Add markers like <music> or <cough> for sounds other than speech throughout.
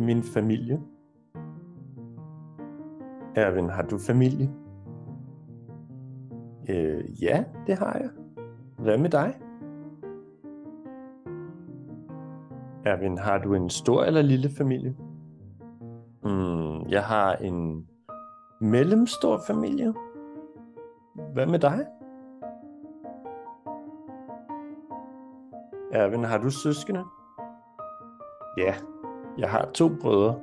min familie? Erwin, har du familie? Øh, ja, det har jeg. Hvad med dig? Erwin, har du en stor eller lille familie? Mm, jeg har en mellemstor familie. Hvad med dig? Erwin, har du søskende? Ja, jeg har to brødre.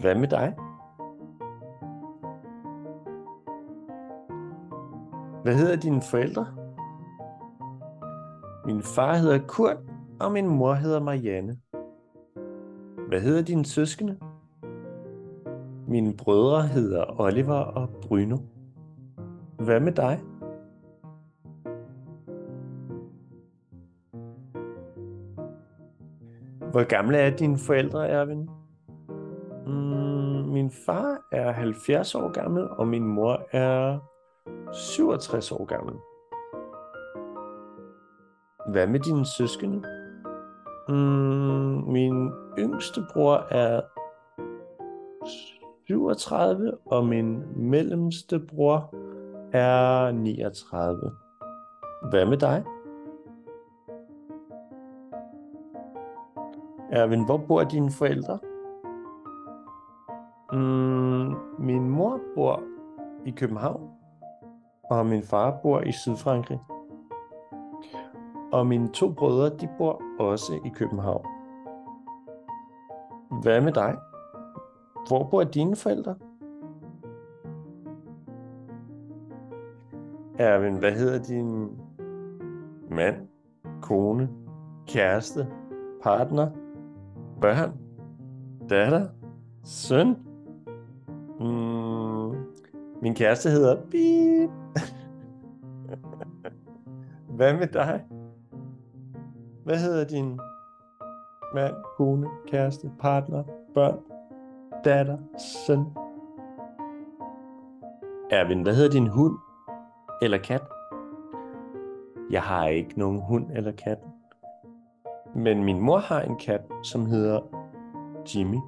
Hvad med dig? Hvad hedder dine forældre? Min far hedder Kurt, og min mor hedder Marianne. Hvad hedder dine søskende? Mine brødre hedder Oliver og Bruno. Hvad med dig? Hvor gamle er dine forældre, Erwin? Mm, min far er 70 år gammel, og min mor er 67 år gammel. Hvad med dine søskende? Mm, min yngste bror er 37, og min mellemste bror er 39. Hvad med dig? Erwin, hvor bor dine forældre? Mm, min mor bor i København, og min far bor i Sydfrankrig. Og mine to brødre, de bor også i København. Hvad med dig? Hvor bor dine forældre? Erwin, hvad hedder din mand, kone, kæreste, partner, børn, datter, søn? Mm, min kæreste hedder Bip. <laughs> Hvad med dig? Hvad hedder din mand, kone, kæreste, partner, børn, datter, søn? Erwin, hvad hedder din hund eller kat? Jeg har ikke nogen hund eller kat. Men min mor har en kat, som hedder Jimmy.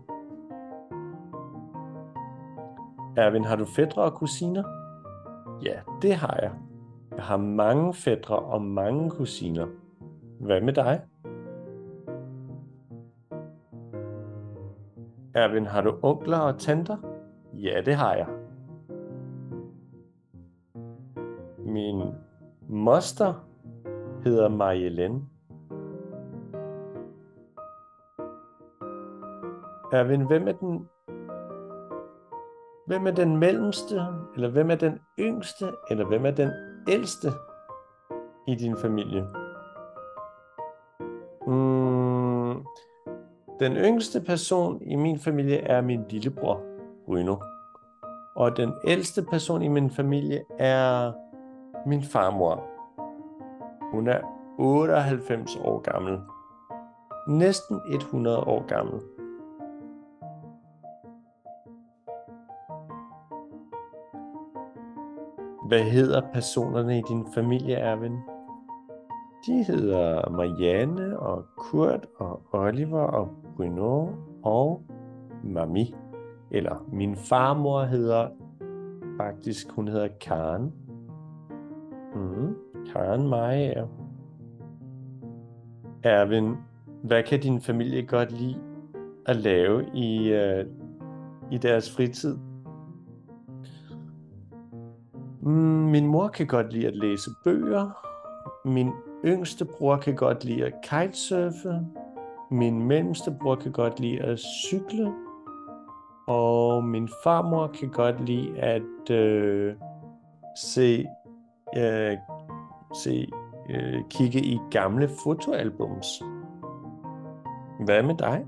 Erwin, har du fædre og kusiner? Ja, det har jeg. Jeg har mange fædre og mange kusiner. Hvad med dig? Erwin, har du onkler og tanter? Ja, det har jeg. Min moster hedder Marielene. Erwin, hvem er den Hvem er den mellemste, eller hvem er den yngste, eller hvem er den ældste i din familie? Mm, den yngste person i min familie er min lillebror, Bruno. Og den ældste person i min familie er min farmor. Hun er 98 år gammel. Næsten 100 år gammel. Hvad hedder personerne i din familie, Erwin? De hedder Marianne og Kurt og Oliver og Bruno og Mami. Eller min farmor hedder faktisk, hun hedder Karen. Mm, Karen Maja. Erwin, hvad kan din familie godt lide at lave i, uh, i deres fritid? Mm, min mor kan godt lide at læse bøger. Min yngste bror kan godt lide at kitesurfe. Min mellemste bror kan godt lide at cykle. Og min farmor kan godt lide at øh, se, øh, se øh, kigge i gamle fotoalbums. Hvad med dig?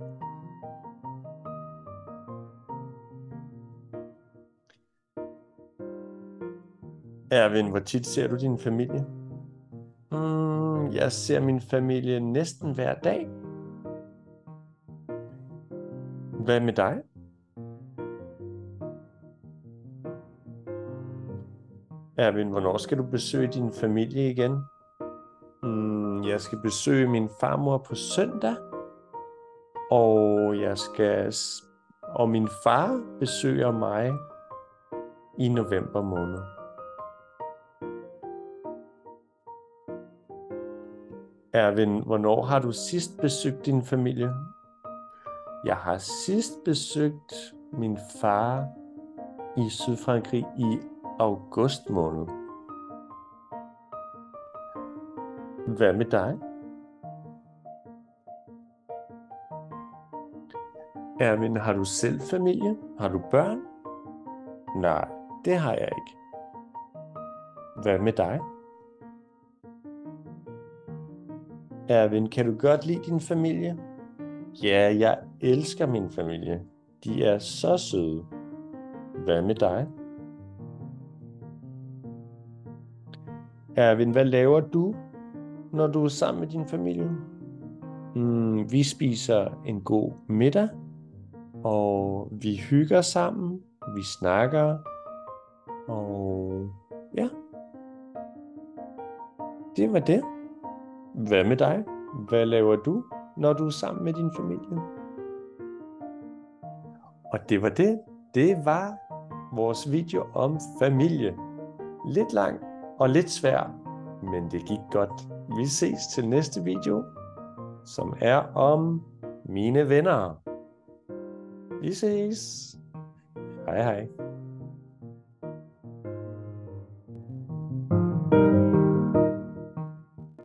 Erwin, hvor tit ser du din familie? Mm, jeg ser min familie næsten hver dag. Hvad med dig? Erwin, hvornår skal du besøge din familie igen? Mm, jeg skal besøge min farmor på søndag. Og jeg skal og min far besøger mig i november måned. Erwin, hvornår har du sidst besøgt din familie? Jeg har sidst besøgt min far i Sydfrankrig i august måned. Hvad med dig? Erwin, har du selv familie? Har du børn? Nej, det har jeg ikke. Hvad med dig? Erwin, kan du godt lide din familie? Ja, jeg elsker min familie. De er så søde. Hvad med dig? Erwin, hvad laver du, når du er sammen med din familie? Mm, vi spiser en god middag, og vi hygger sammen, vi snakker, og ja, det var det. Hvad med dig? Hvad laver du, når du er sammen med din familie? Og det var det. Det var vores video om familie. Lidt lang og lidt svær, men det gik godt. Vi ses til næste video, som er om mine venner. Vi ses. Hej hej.